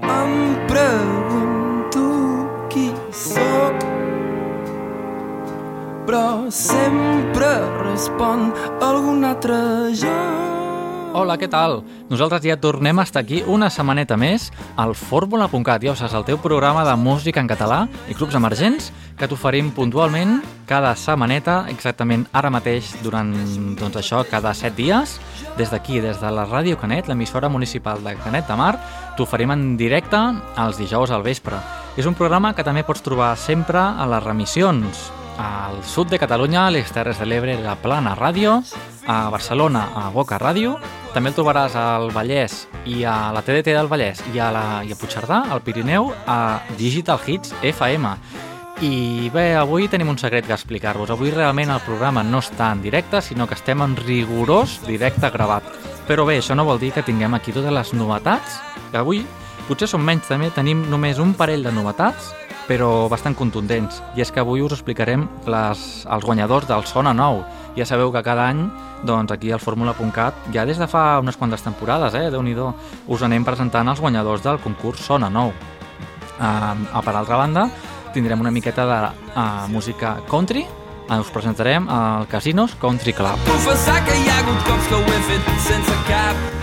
Em pregunto qui sóc però sempre respon algun altre jo. Hola, què tal? Nosaltres ja tornem a estar aquí una setmaneta més al fórmula.cat, ja ho saps, el teu programa de música en català i clubs emergents que t'oferim puntualment cada setmaneta, exactament ara mateix durant doncs això, cada set dies, des d'aquí, des de la Ràdio Canet, l'emissora municipal de Canet de Mar, t'oferim en directe els dijous al vespre. És un programa que també pots trobar sempre a les remissions, al sud de Catalunya, a les Terres de l'Ebre, la Plana Ràdio, a Barcelona, a Boca Ràdio, també el trobaràs al Vallès i a la TDT del Vallès i a, la, i a Puigcerdà, al Pirineu, a Digital Hits FM. I bé, avui tenim un secret que explicar-vos. Avui realment el programa no està en directe, sinó que estem en rigorós directe gravat. Però bé, això no vol dir que tinguem aquí totes les novetats, que avui potser són menys també, tenim només un parell de novetats, però bastant contundents. I és que avui us explicarem les, els guanyadors del Sona Nou. Ja sabeu que cada any, doncs aquí al Fórmula.cat, ja des de fa unes quantes temporades, eh, déu nhi us anem presentant els guanyadors del concurs Sona Nou. Uh, per altra banda, tindrem una miqueta de uh, música country, us presentarem al Casinos Country Club. Confessar que hi ha hagut cops que ho he fet sense cap.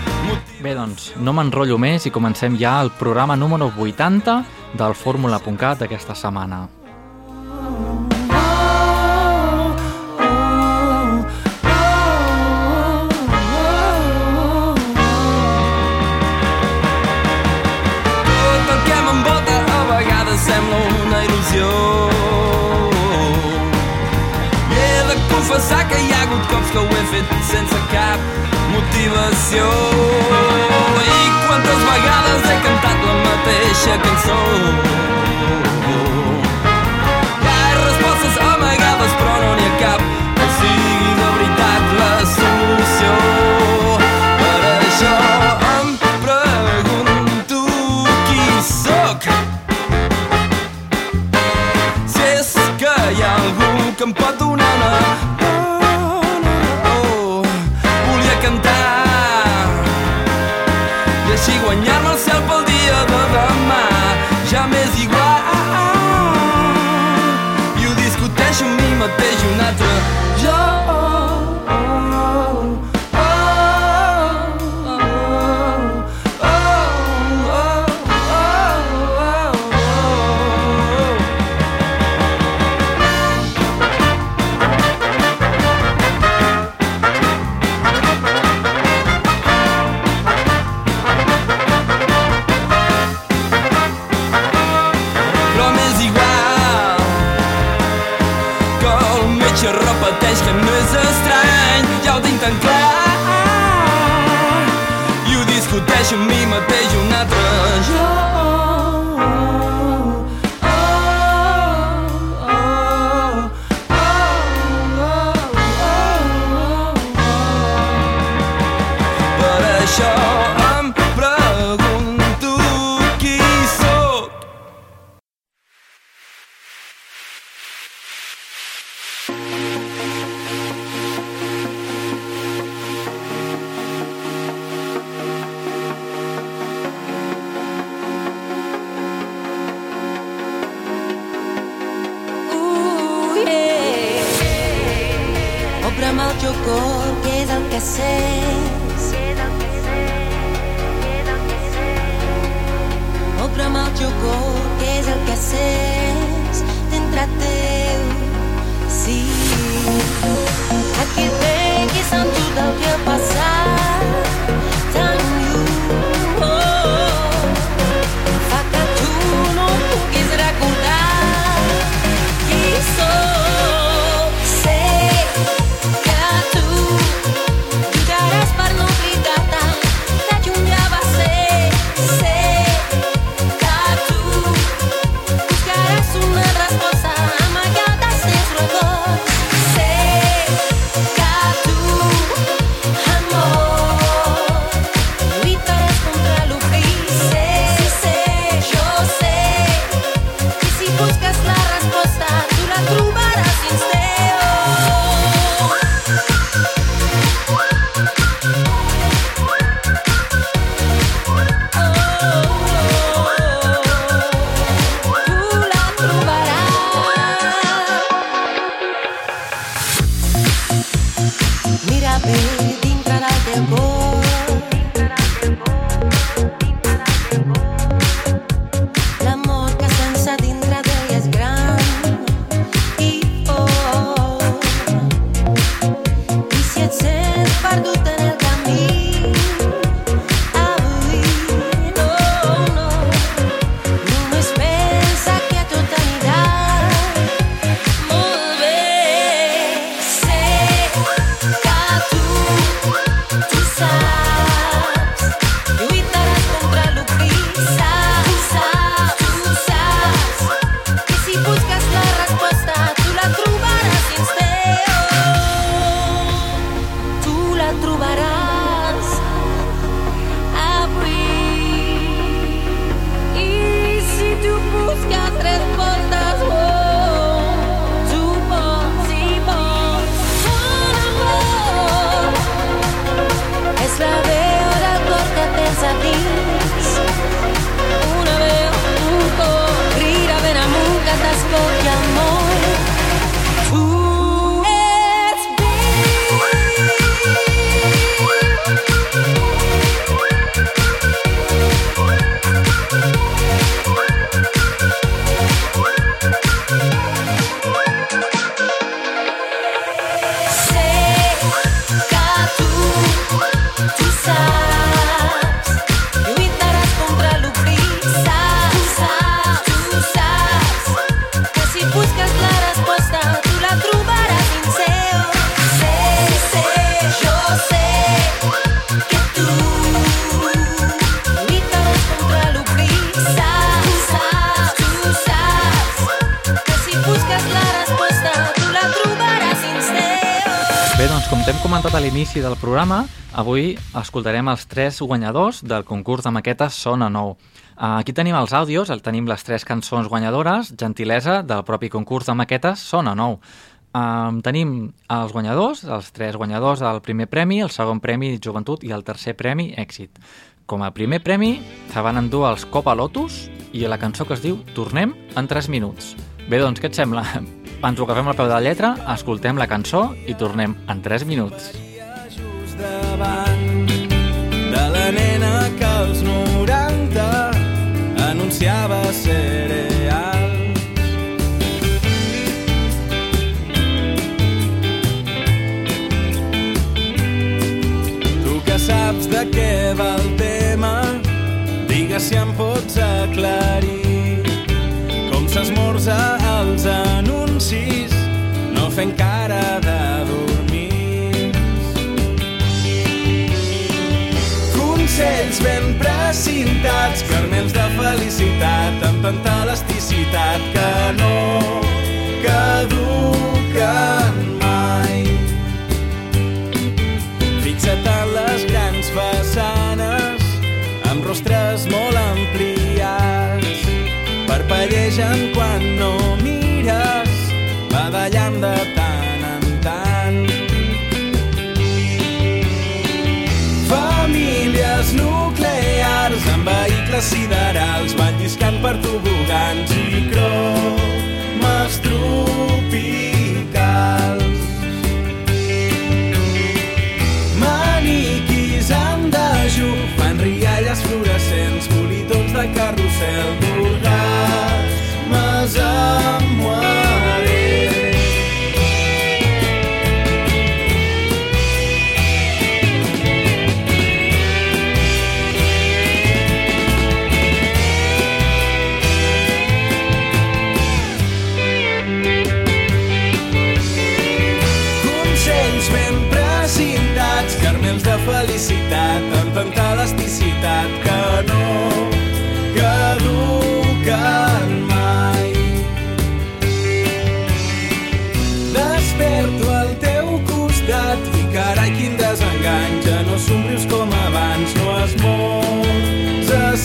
Bé, doncs, no m'enrotllo més i comencem ja el programa número 80 del Fórmula.cat d'aquesta setmana. Sense cap motivació. I quantes vegades he cantat la mateixa cançó. Obra'm el teu cor, que és el que sents. Obra'm el teu cor, que és el que sents dintre teu. Sí. Aquí venc i sento del que ha del programa, avui escoltarem els tres guanyadors del concurs de maquetes Sona Nou. Uh, Aquí tenim els àudios, el tenim les tres cançons guanyadores, gentilesa del propi concurs de maquetes Sona Nou. Um, tenim els guanyadors, els tres guanyadors del primer premi, el segon premi Joventut i el tercer premi Èxit. Com a primer premi se van endur els Copa Lotus i la cançó que es diu Tornem en 3 minuts. Bé, doncs, què et sembla? Ens ho agafem al peu de la lletra, escoltem la cançó i tornem en 3 minuts. De què va el tema, digues si em pots aclarir com s'esmorza als anuncis, no fent cara de dormir. Consells ben precintats, carmels de felicitat, amb tanta elasticitat que no caduquen mai. Fixa't en no mires, badallant de tant en tant. Famílies nuclears amb vehicles siderals van lliscant per tobogans i cromes tropicals. Maniquis en dejú fan rialles fluorescents, politons de carrusel carmels de felicitat, amb tanta elasticitat que no caduquen mai. Desperto al teu costat i carai quin desengany, ja no somrius com abans, no es mors a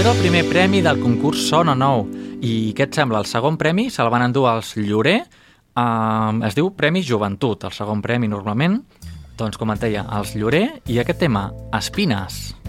era el primer premi del concurs Sona Nou. I què et sembla? El segon premi se'l van endur els Llorer. Uh, es diu Premi Joventut, el segon premi normalment. Doncs, com et deia, els Llorer i aquest tema, Espines. Som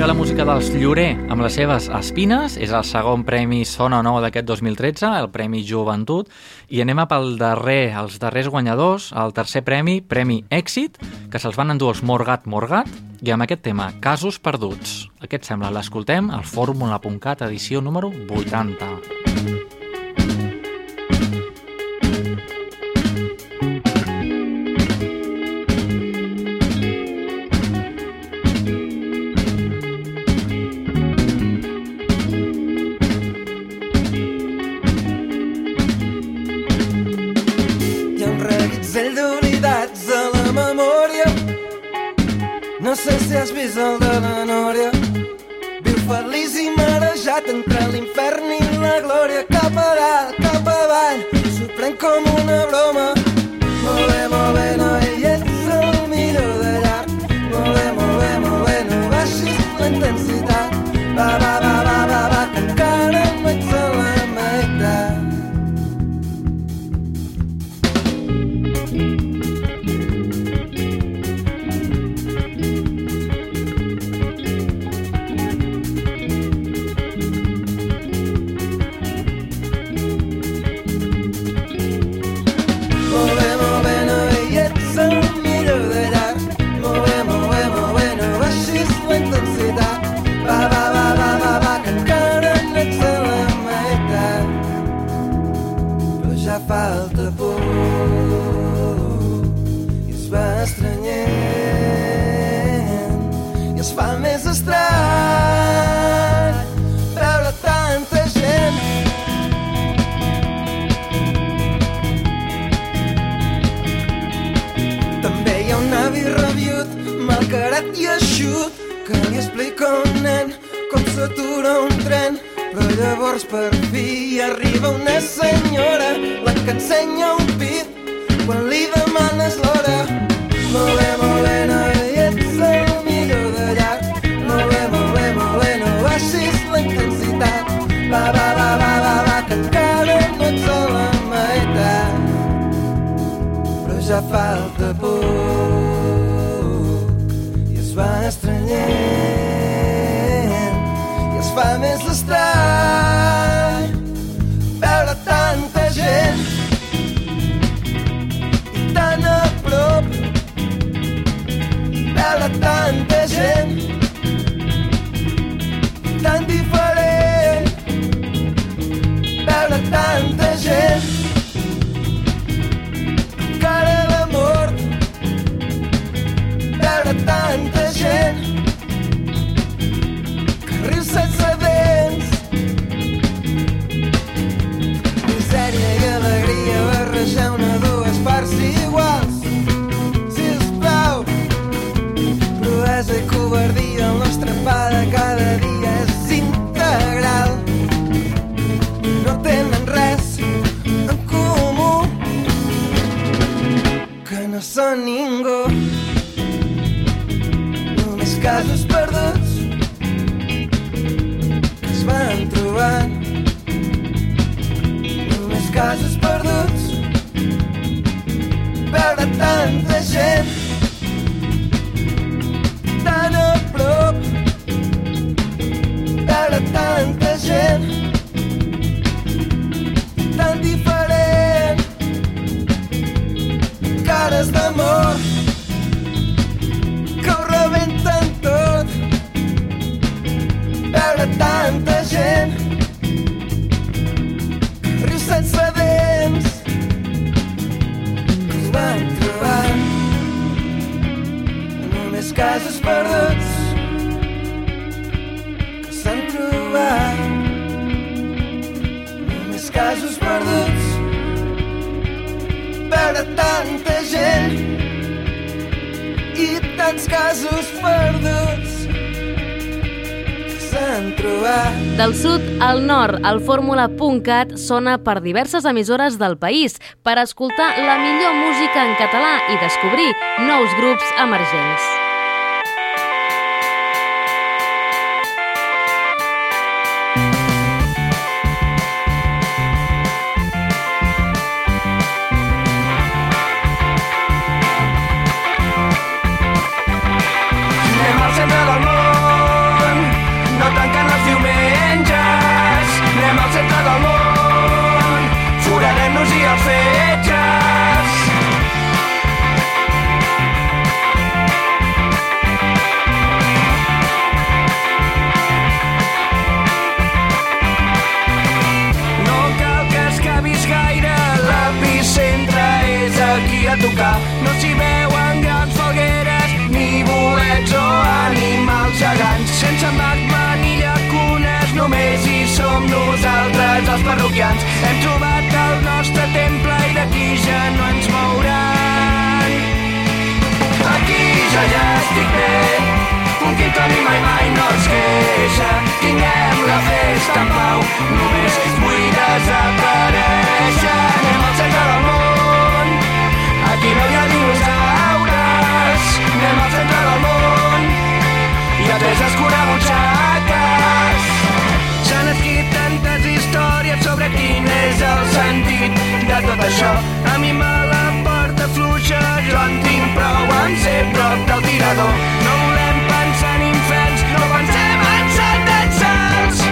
Era la música dels Llorer amb les seves espines, és el segon premi Sona Nou d'aquest 2013, el Premi Joventut, i anem a pel darrer, els darrers guanyadors, el tercer premi, Premi Èxit, que se'ls van endur els Morgat Morgat, i amb aquest tema, Casos Perduts. Aquest sembla, l'escoltem al fórmula.cat, edició número 80. Malcarat i eixut, que li explica un nen com s'atura un tren. Però llavors per fi arriba una senyora, la que ensenya un pit quan li demanes l'hora. Molt bé, molt bé, noi, ets el millor de llarg. Molt bé, molt bé, molt bé, no baixis la intensitat. Va, va, va, va, va, va, que encara no ets a la meitat però ja falta es fa més el fórmula.cat sona per diverses emissores del país per escoltar la millor música en català i descobrir nous grups emergents. Els parroquians. Hem trobat el nostre temple i d'aquí ja no ens mouran. Aquí ja ja estic bé, un quintoni mai mai no es queixa. Tinguem la festa en pau, només vull desaparèixer. Anem al centre del món, aquí no hi ha dinosaures. Anem al centre del món, hi ha tres escurabutxaques. Sobre quin és el sentit de tot això. A mi me la porta fluixa, jo en tinc prou en ser prop del tirador. No volem pensar en inferns, no pensem en sentences.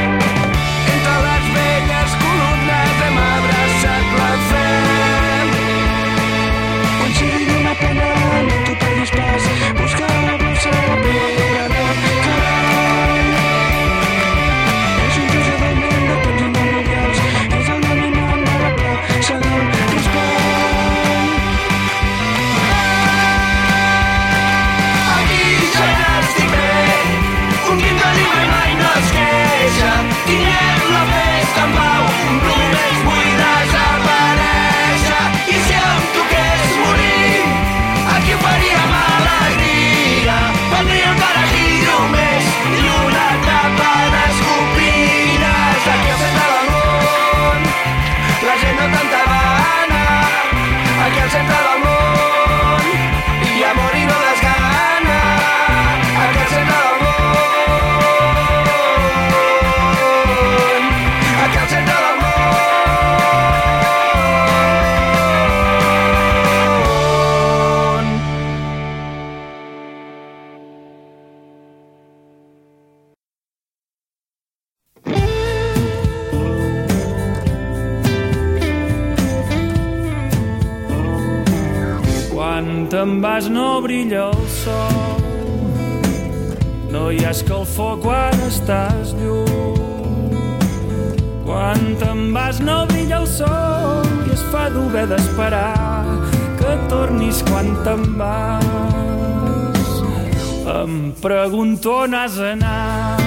Te'n vas no brilla el sol. No hi ha escalfor quan estàs lluny. Quan te'n vas no brilla el sol I es fa dur d'esperar Que tornis quan te'n vas. Em pregunto on has anat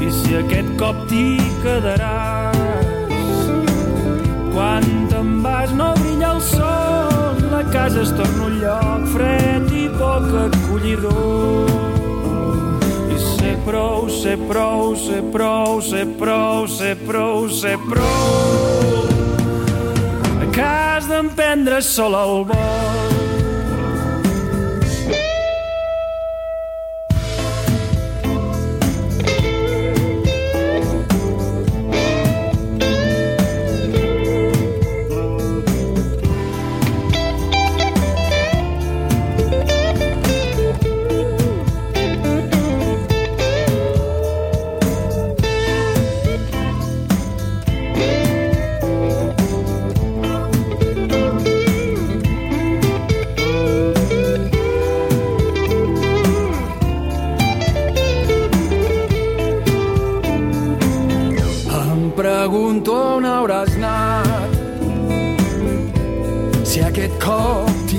I si aquest cop t'hi quedaràs. Quan te'n vas no brilla el sol, casa es torna un lloc fred i poc acollidor. I sé prou, sé prou, sé prou, sé prou, sé prou, sé prou. Cas de d'emprendre sol el vol.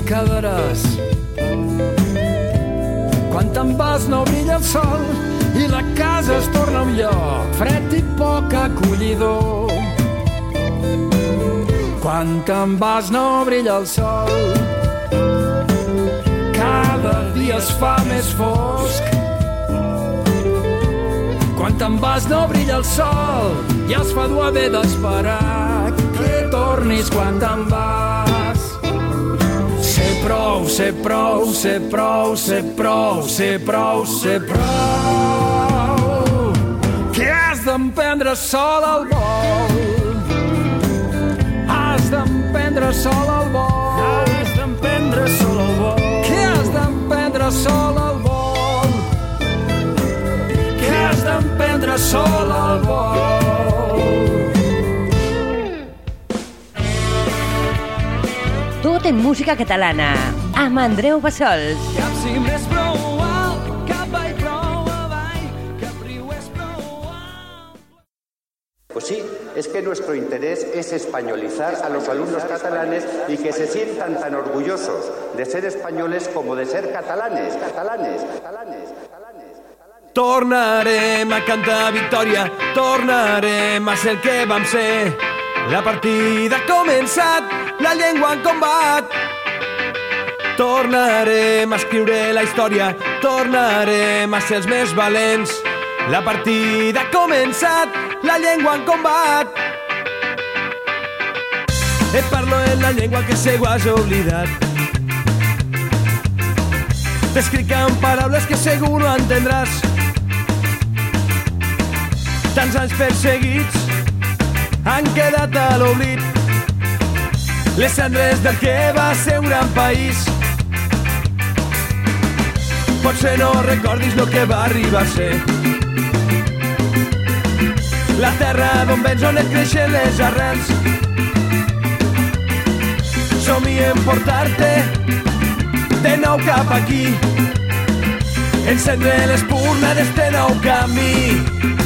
quedaràs Quan te'n vas no brilla el sol i la casa es torna un lloc fred i poc acollidor. Quan te'n vas no brilla el sol cada dia es fa més fosc quan te'n vas no brilla el sol i es fa dur haver d'esperar que tornis quan te'n vas. Prou, sé prou, sé prou, sé prou, sé prou, sé prou. Que has d'emprendre sol el vol. Has d'emprendre sol el vol. Has d'emprendre sol el vol. Que has d'emprendre sol el vol que has d'emprendre sol el vol. en música catalana, amb Andreu Bassols. Cap cim és prou alt, cap vall prou avall, cap riu és prou alt. Pues sí, es que nuestro interés es españolizar a los alumnos catalanes y que se sientan tan orgullosos de ser españoles como de ser catalanes, catalanes, catalanes, catalanes. Tornarem a cantar victòria, tornarem a ser el que vam ser. La partida ha començat, la llengua en combat. Tornarem a escriure la història, tornarem a ser els més valents. La partida ha començat, la llengua en combat. Et parlo en la llengua que segur has oblidat. T'escric amb paraules que segur no entendràs. Tants anys perseguits han quedat a l'oblit. Les cendres del que va ser un gran país. Potser no recordis el que va arribar a ser. La terra d'on vens on et creixen les arrels. Somiem portar-te de nou cap aquí. Encendre l'espurna d'este nou camí.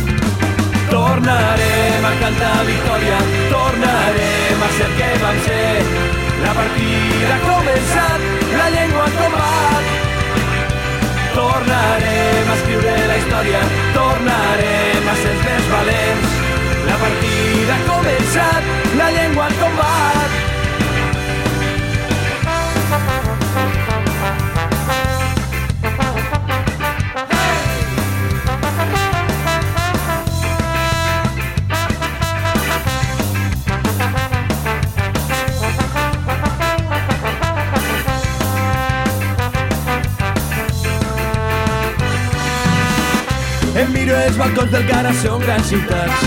Tornarem a cantar victòria, tornarem a ser el vam ser. La partida ha començat, la llengua en combat. Tornarem a escriure la història, tornarem a ser els més valents. La partida ha començat, la llengua en combat. Els balcons del Cara, són grans ciutats.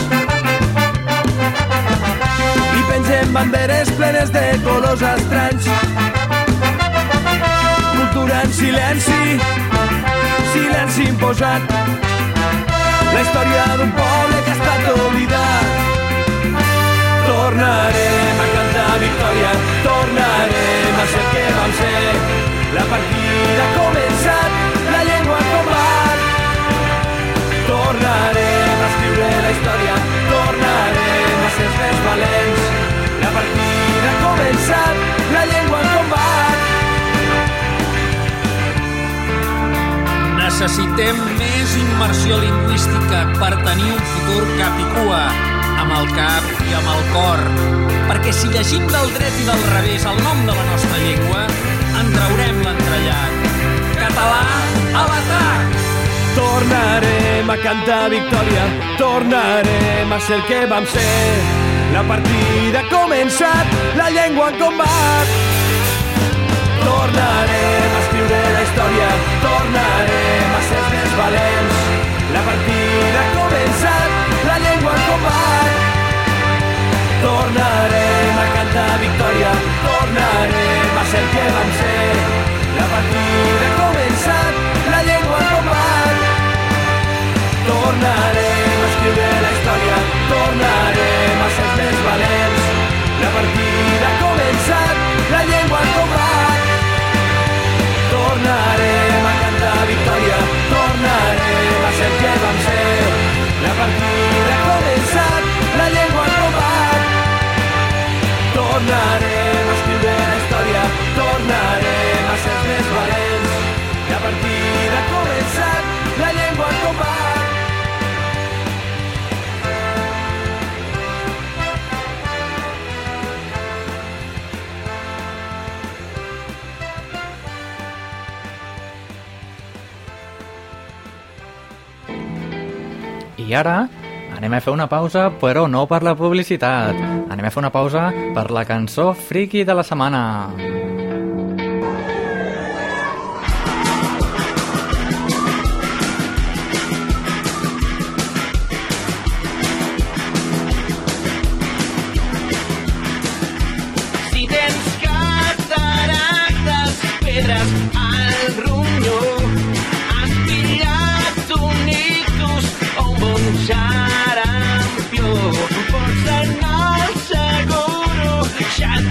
I pengem banderes plenes de colors estranys. Cultura en silenci, silenci imposat. La història d'un poble que ha estat oblidat. Tornarem a cantar victòria, tornarem a ser que vam ser. La partida ha començat, valents. La partida ha començat, la llengua en combat. Necessitem més immersió lingüística per tenir un futur cap i cua, amb el cap i amb el cor. Perquè si llegim del dret i del revés el nom de la nostra llengua, en traurem l'entrellat. Català a l'atac! Tornarem a cantar victòria, tornarem a ser el que vam ser. La partida ha començat, la llengua en combat. Tornarem a escriure la història, tornarem a ser més valents. La partida ha començat, la llengua en combat. Tornarem a cantar victòria, tornarem a ser que vam ser. La partida ha començat, la llengua en combat. Tornarem a escriure la història, tornarem a ser els més valents. La partida ha començat, la llengua en combat. Tornarem a cantar victòria, tornarem a ser el que vam ser. La partida ha començat, la llengua en combat. Tornarem I ara anem a fer una pausa, però no per la publicitat. Anem a fer una pausa per la cançó friki de la setmana. Si tens pedres al ronyó,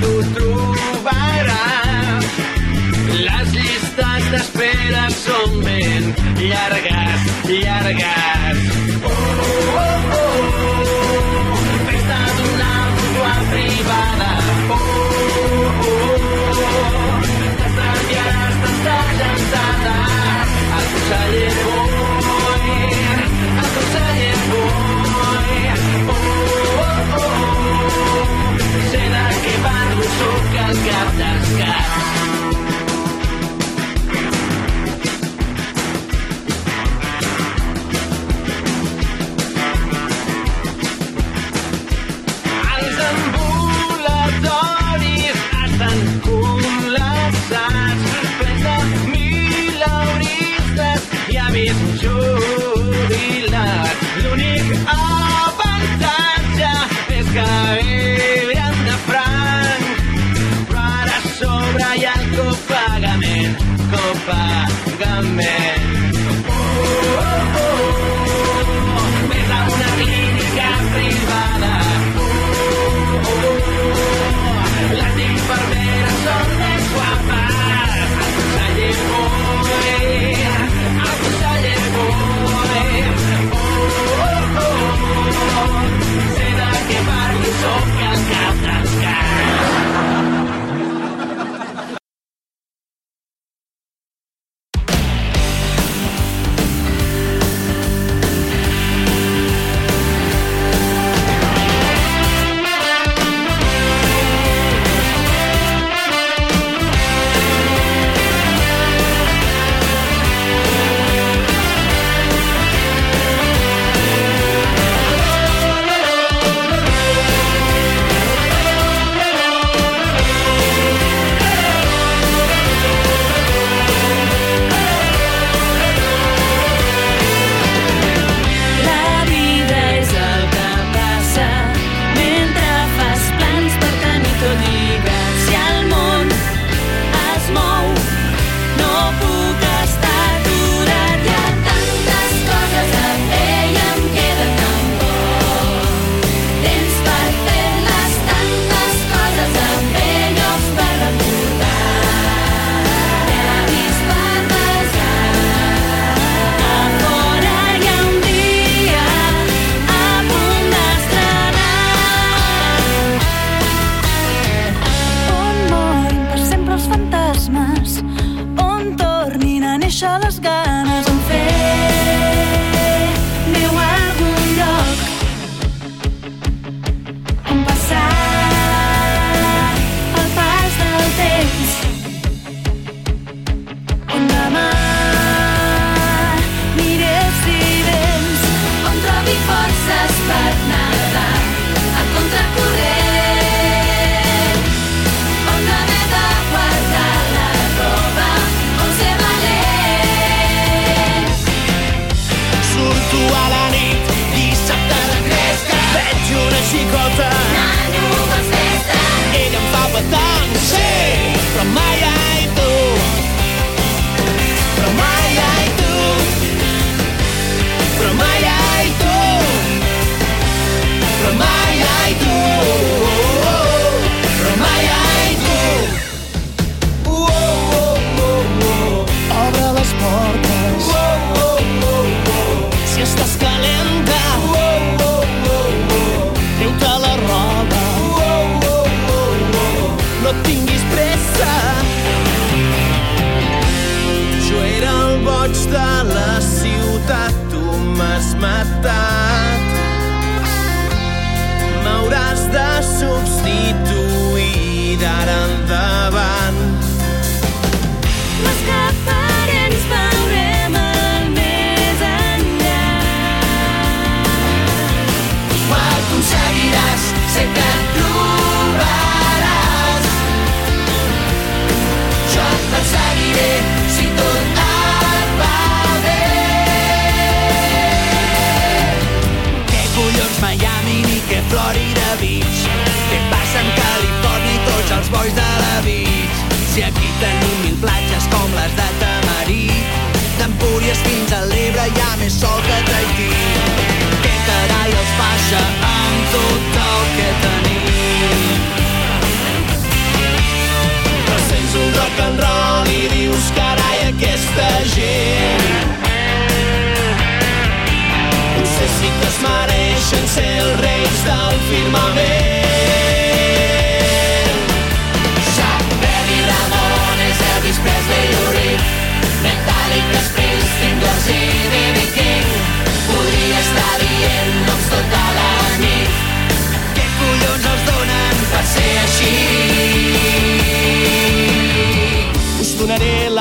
t'ho trobaràs. Les llistes d'espera són ben llargues, llargues. Oh, oh, oh, festa d'una mútua privada. Oh, oh, oh, t'estranyaràs tantes llançades. El conseller el cap man.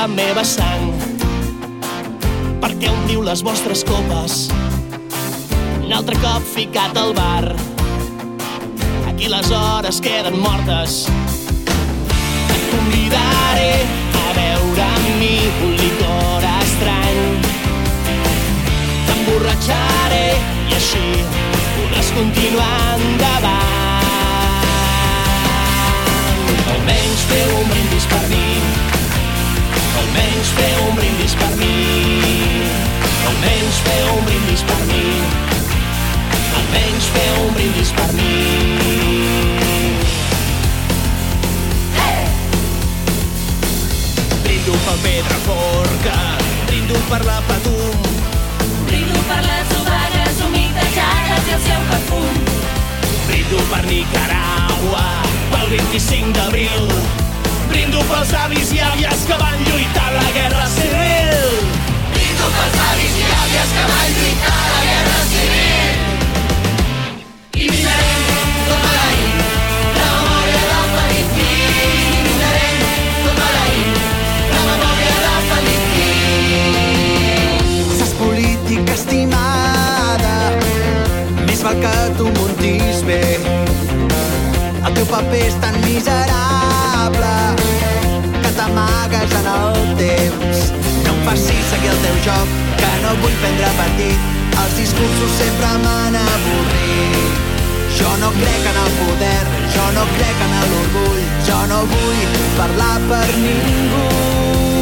La meva sang perquè ompliu les vostres copes. Un altre cop ficat al bar. Aquí les hores queden mortes. Et convidaré a beure amb mi un licor estrany. T'emborratxaré i així podràs continuar endavant. Almenys feu un brindis per mi. Almenys feu un brindis per mi. Almenys feu un brindis per mi. Almenys feu un brindis per mi. Brindo pel Pedraforca, brindo per la Patum, Brindo per les obagues humidejades i el seu perfum. brindo per Nicaragua, pel 25 d'abril, brindo pels avis i àvies que van lluitar a la Guerra Civil. Brindo pels avis i àvies que van lluitar a la guerra civil. I tota la nit la paper és tan miserable que t'amagues en el temps. No em facis seguir el teu joc, que no vull prendre partit. Els discursos sempre m'han avorrit. Jo no crec en el poder, jo no crec en l'orgull, jo no vull parlar per ningú.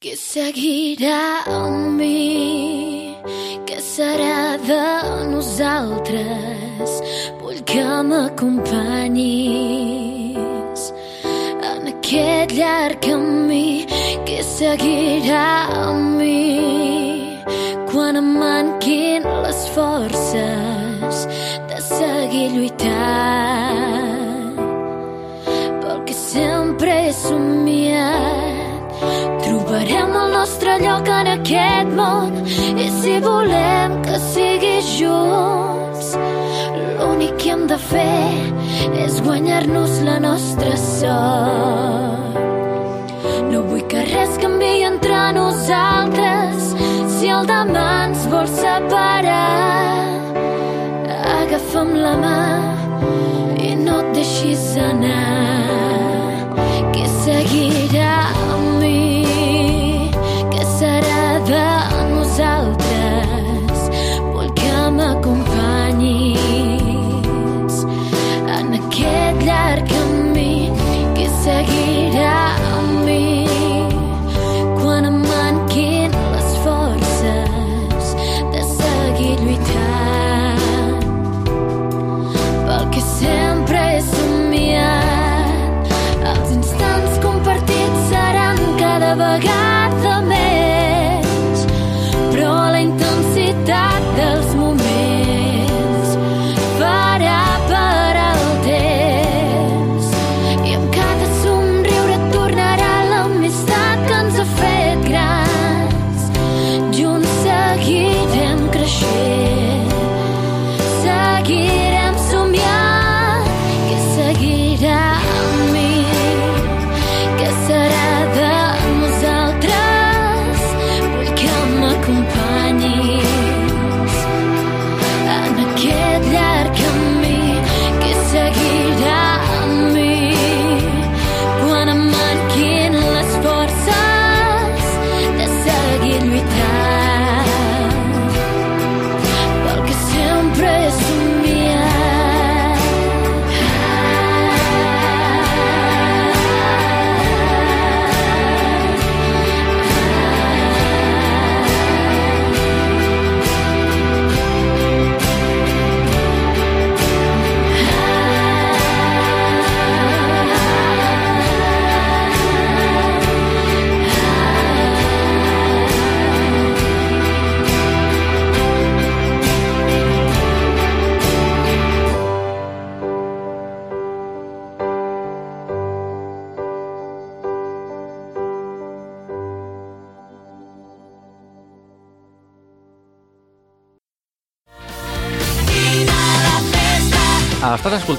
Què seguirà amb mi? Què serà de nosaltres? Vull que m'acompanyis en aquest llarg camí. Què seguirà amb mi? Quan em manquin les forces de seguir lluitant pel que sempre he somiat Trobarem el nostre lloc en aquest món i si volem que sigui junts l'únic que hem de fer és guanyar-nos la nostra sort. No vull que res canvi entre nosaltres si el demà ens vol separar. Agafa'm la mà i no et deixis anar que seguirà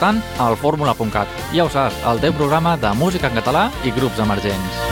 escoltant el fórmula.cat. Ja ho saps, el teu programa de música en català i grups emergents.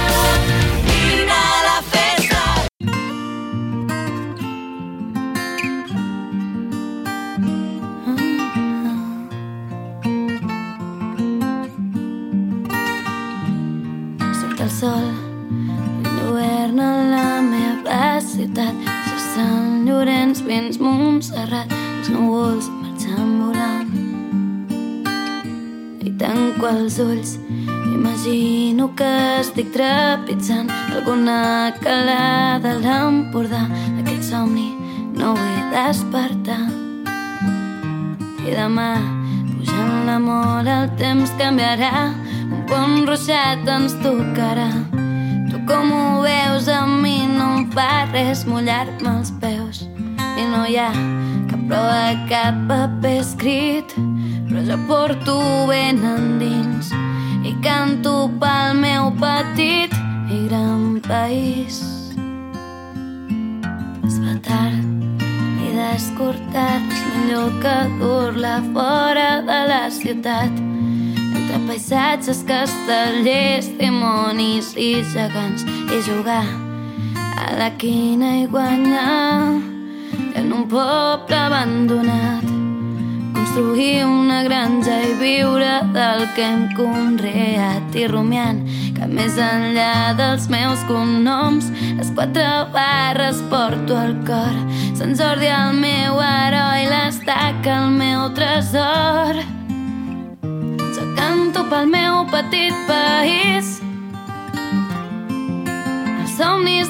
una cala castellers, dimonis i gegants. I jugar a la quina i guanyar en un poble abandonat. Construir una granja i viure del que hem conreat. I rumiant que més enllà dels meus cognoms les quatre barres porto al cor. Sant Jordi el meu heroi l'estaca el meu tresor canto pel meu petit país els somnis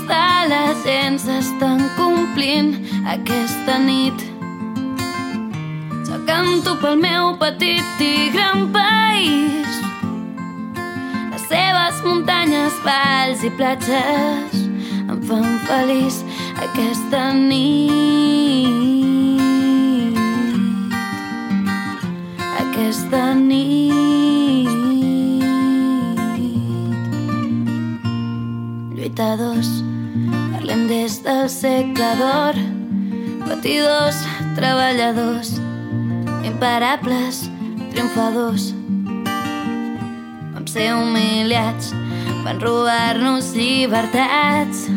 gent s'estan complint aquesta nit. Jo canto pel meu petit i gran país. Les seves muntanyes, valls i platges em fan feliç aquesta nit. Aquesta nit. Lluitadors, parlem des del segle d'or. Patidors, treballadors, imparables, triomfadors. Vam ser humiliats, van robar-nos llibertats,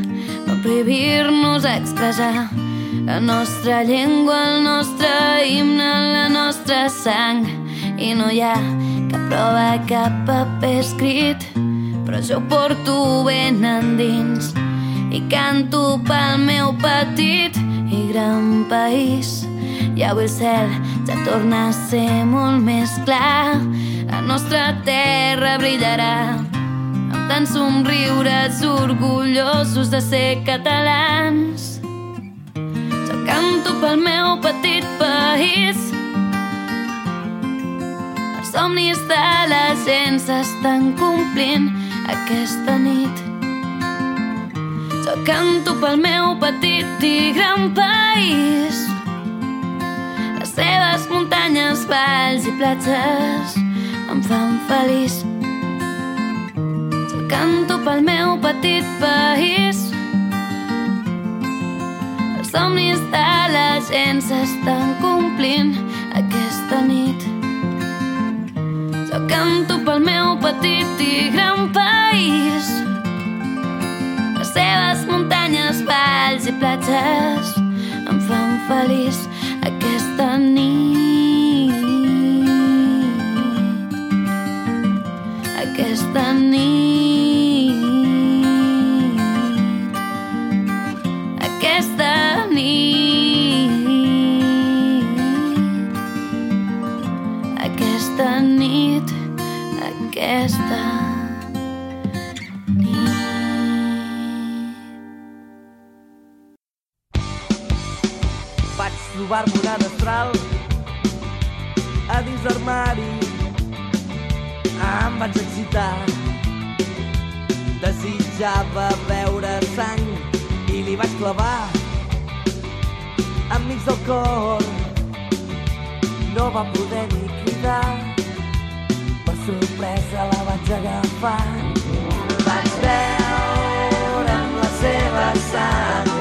van prohibir-nos expressar la nostra llengua, el nostre himne, la nostra sang. I no hi ha cap prova, cap paper escrit, però jo porto ben endins i canto pel meu petit i gran país. I avui el cel ja torna a ser molt més clar. La nostra terra brillarà amb tants somriures orgullosos de ser catalans. Jo canto pel meu petit país. Els somnis de la gent s'estan complint aquesta nit. Jo canto pel meu petit i gran país. Les seves muntanyes, valls i platges em fan feliç. Jo canto pel meu petit país. Els somnis de la gent s'estan complint aquesta nit. Jo canto pel meu petit i platges em fan feliç aquesta nit. Aquesta nit. Una destral a dins l'armari. Em vaig excitar. Desitjava veure sang i li vaig clavar enmig del cor. No va poder ni cridar. Per sorpresa la vaig agafar. Vaig veure amb la seva sang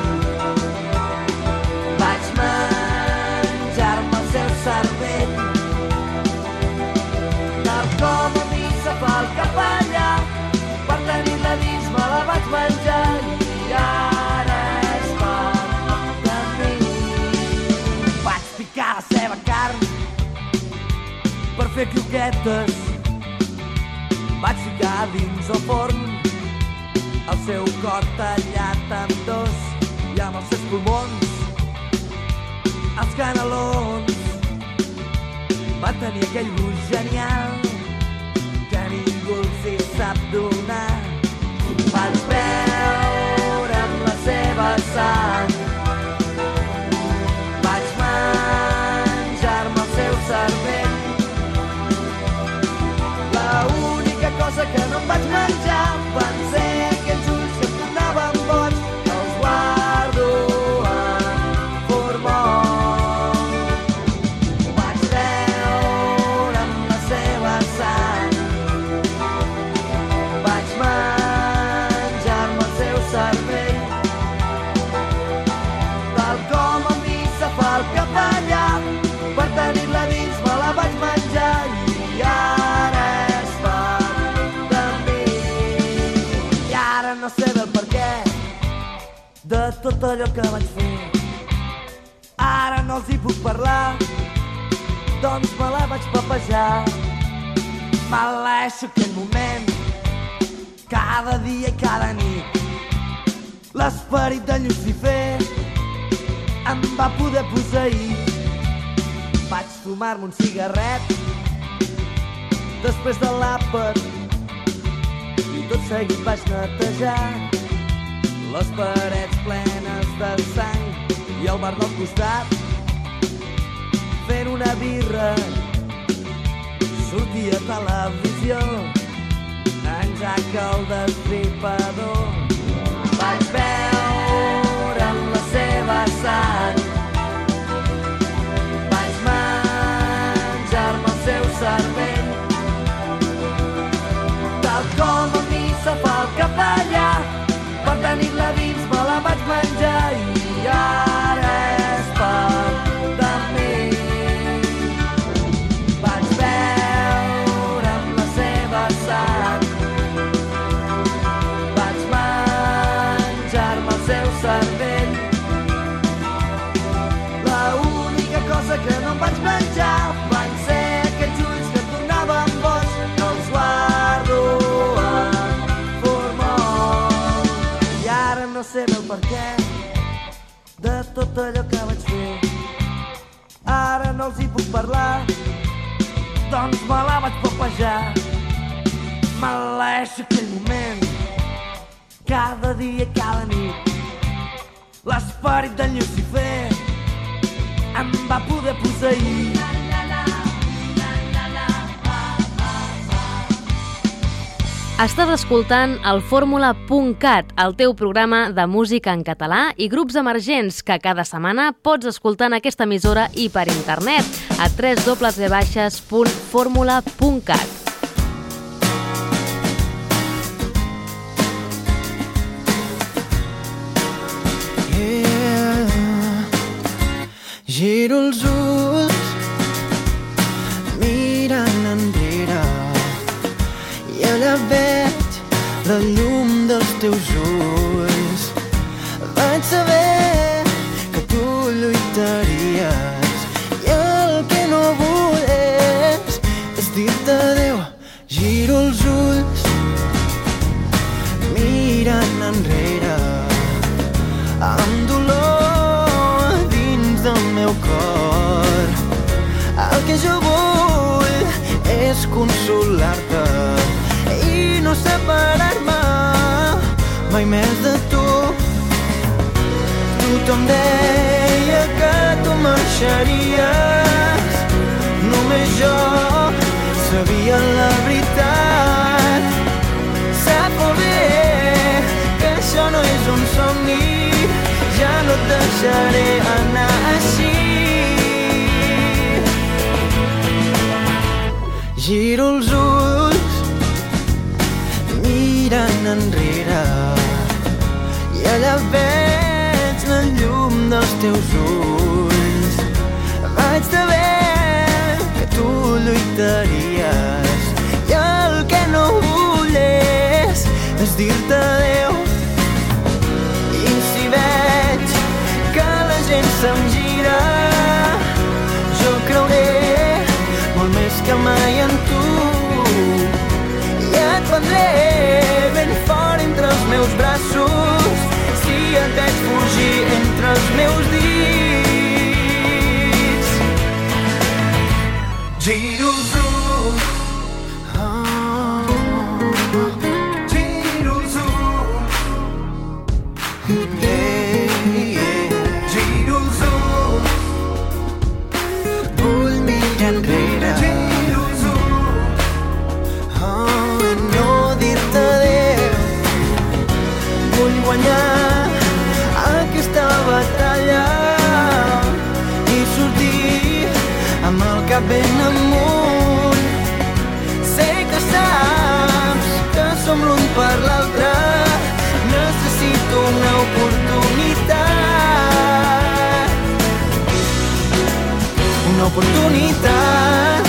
fer croquetes. Vaig ficar dins el forn el seu cor tallat en dos i amb els seus pulmons els canelons. Va tenir aquell gust genial que ningú els hi sap donar. De tot allò que vaig fer. Ara no els hi puc parlar, doncs me la vaig papejar. Maleixo aquell moment, cada dia i cada nit. L'esperit de Lucifer em va poder posseir. Vaig fumar-me un cigarret després de l'àpat i tot seguit vaig netejar les parets plenes de sang i el bar del costat fent una birra. Sortia a televisió en Jack el destripador. Vaig veure en la seva sang tot allò que vaig fer. Ara no els hi puc parlar doncs me la vaig papejar Maleixo aquell moment cada dia cada nit. L'esperit del Lucifer em va poder posseir Estàs escoltant el Fórmula.cat, el teu programa de música en català i grups emergents que cada setmana pots escoltar en aquesta emissora i per internet a www.formula.cat. Yeah. Giro els ulls veig la llum dels teus ulls. Vaig saber tu marxaries, només jo sabia la veritat. Sap molt bé que això no és un somni, ja no et deixaré anar així. Giro els ulls mirant enrere i allà veig la llum dels teus ulls. Lluitaries i el que no vull és, dir-te adéu. I si veig que la gent se'm gira, jo creuré molt més que mai en tu. I et prendré ben fort entre els meus braços si et veig fugir entre els meus dits. Giro oportunitat.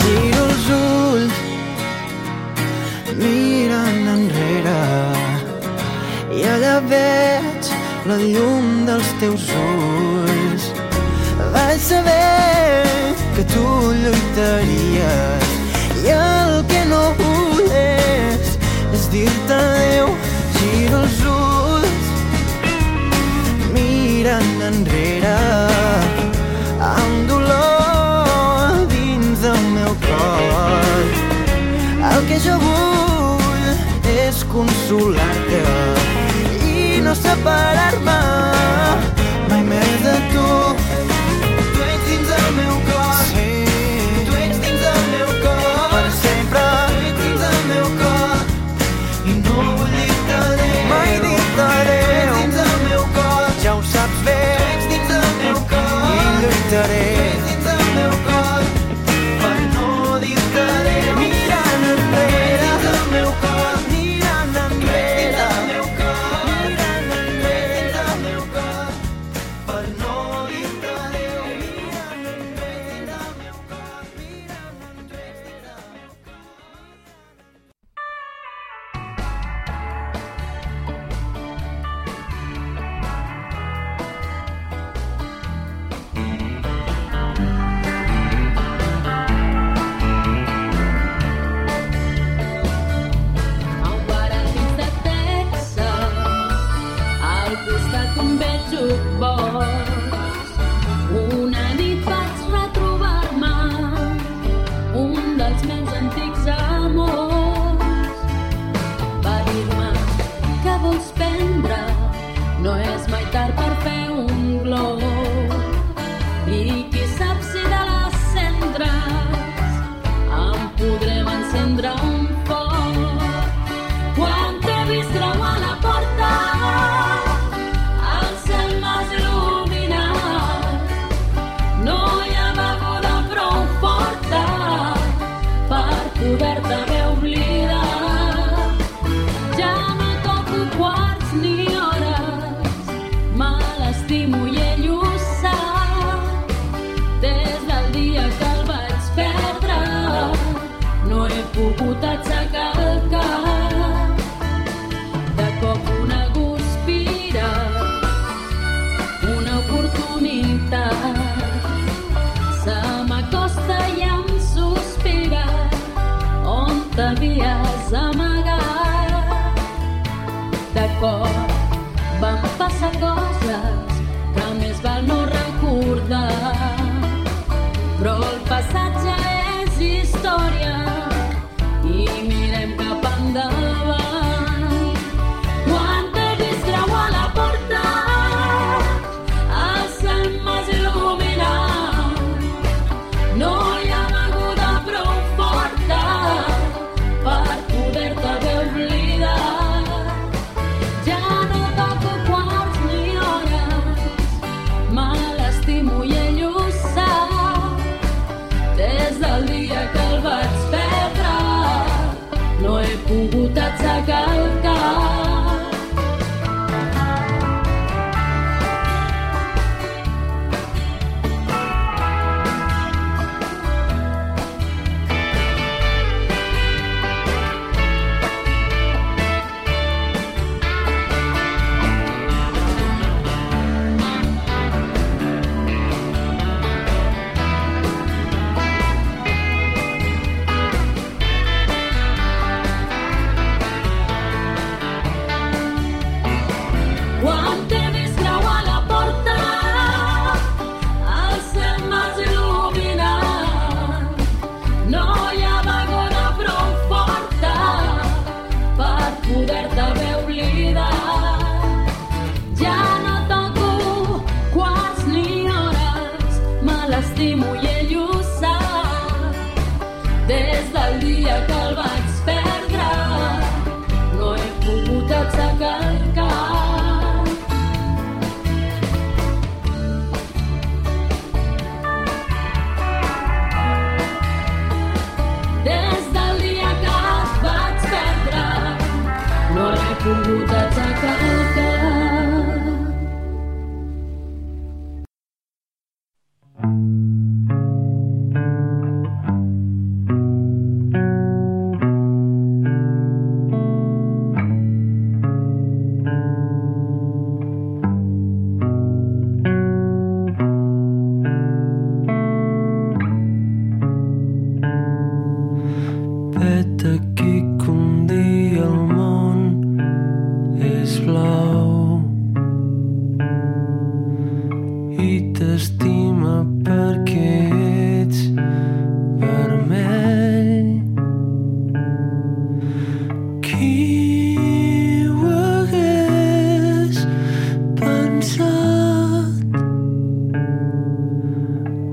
Giro els ulls mirant enrere i allà veig la llum dels teus ulls. Vaig saber que tu lluitaries i el que no vull és, dir-te adéu. Giro els ulls mirant enrere desolada i no separa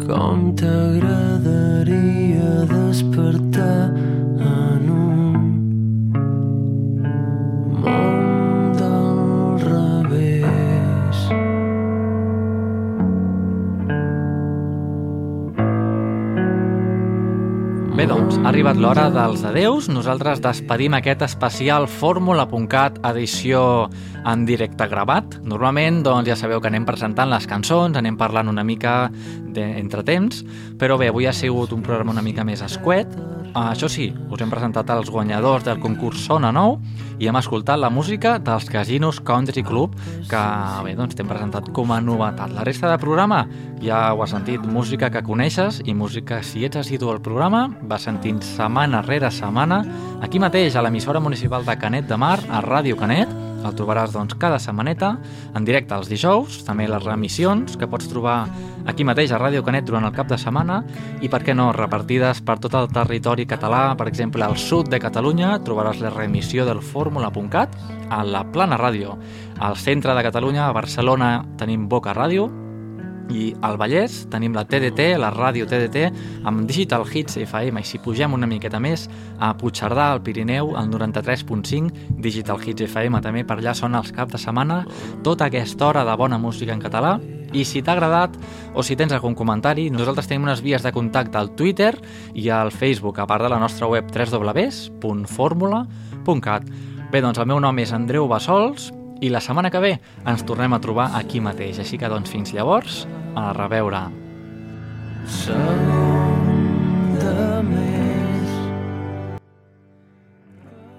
Com t'agradaria despertar Doncs, ha arribat l'hora dels adeus. Nosaltres despedim aquest especial Fórmula.cat edició en directe gravat. Normalment, doncs, ja sabeu que anem presentant les cançons, anem parlant una mica d'entre temps, però bé, avui ha sigut un programa una mica més escuet. Uh, això sí, us hem presentat els guanyadors del concurs Sona Nou i hem escoltat la música dels Casinos Country Club que bé, doncs t'hem presentat com a novetat. La resta de programa ja ho has sentit, música que coneixes i música, si ets assidu al programa, va sentint setmana rere setmana aquí mateix a l'emissora municipal de Canet de Mar, a Ràdio Canet, el trobaràs doncs, cada setmaneta en directe els dijous, també les remissions que pots trobar aquí mateix a Ràdio Canet durant el cap de setmana i, per què no, repartides per tot el territori català, per exemple, al sud de Catalunya trobaràs la remissió del fórmula.cat a la Plana Ràdio. Al centre de Catalunya, a Barcelona, tenim Boca Ràdio, i al Vallès tenim la TDT, la ràdio TDT, amb Digital Hits FM. I si pugem una miqueta més, a Puigcerdà, al Pirineu, al 93.5, Digital Hits FM, també per allà són els caps de setmana, tota aquesta hora de bona música en català. I si t'ha agradat o si tens algun comentari, nosaltres tenim unes vies de contacte al Twitter i al Facebook, a part de la nostra web www.formula.cat. Bé, doncs el meu nom és Andreu Bassols i la setmana que ve ens tornem a trobar aquí mateix. Així que, doncs, fins llavors, a reveure. Segur